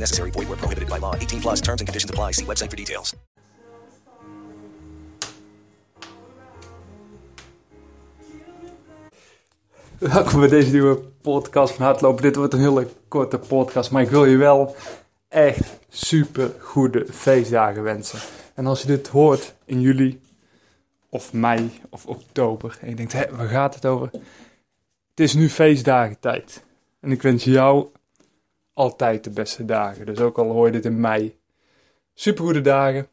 Necessary. Void where prohibited by law. 18 plus terms and conditions apply. See website for details. Welkom bij deze nieuwe podcast van Hardlopen. Dit wordt een hele korte podcast, maar ik wil je wel echt super goede feestdagen wensen. En als je dit hoort in juli of mei of oktober en je denkt, hé, waar gaat het over? Het is nu feestdagentijd. En ik wens jou altijd de beste dagen. Dus ook al hoor je dit in mei, super goede dagen.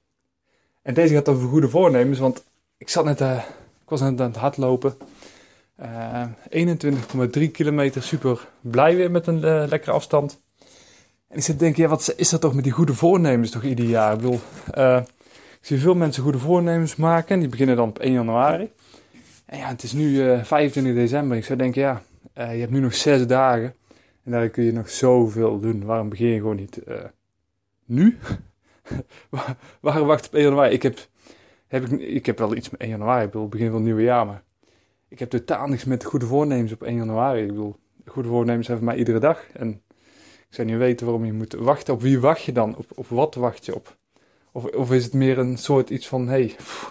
En deze gaat over goede voornemens, want ik zat net, uh, ik was net aan het hardlopen. Uh, 21,3 kilometer, super blij weer met een uh, lekkere afstand. En ik zit te denken, ja, wat is dat toch met die goede voornemens toch ieder jaar? Ik bedoel, ik zie veel mensen goede voornemens maken. Die beginnen dan op 1 januari. En ja, het is nu uh, 25 december. Ik zou denken, ja, je hebt nu nog 6 dagen. En daar kun je nog zoveel doen. Waarom begin je gewoon niet nu? Waarom wacht op 1 januari? Ik heb, heb ik, ik heb wel iets met 1 januari. Ik begin van het nieuwe jaar. Maar ik heb totaal niks met goede voornemens op 1 januari. Ik bedoel, goede voornemens hebben mij iedere dag. En ik zou niet weten waarom je moet wachten. Op wie wacht je dan? Op, op wat wacht je op? Of, of is het meer een soort iets van, hey,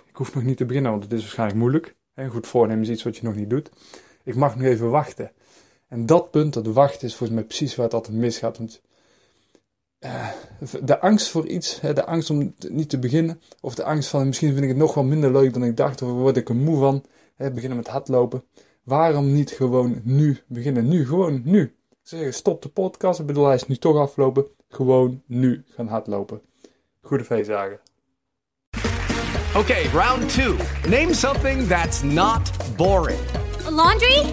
ik hoef nog niet te beginnen, want het is waarschijnlijk moeilijk. Een goed voornemen is iets wat je nog niet doet. Ik mag nog even wachten. En dat punt, dat wachten, is volgens mij precies waar het altijd misgaat. Want uh, de angst voor iets, de angst om niet te beginnen, of de angst van, misschien vind ik het nog wel minder leuk dan ik dacht, of word ik er moe van, hè, beginnen met hardlopen. Waarom niet gewoon nu beginnen? Nu, gewoon nu zeggen stop de podcast. Ik bedoel, hij is nu toch afgelopen. Gewoon nu gaan hardlopen. Goede feestdagen. Okay, round two. Name something that's not boring. A laundry?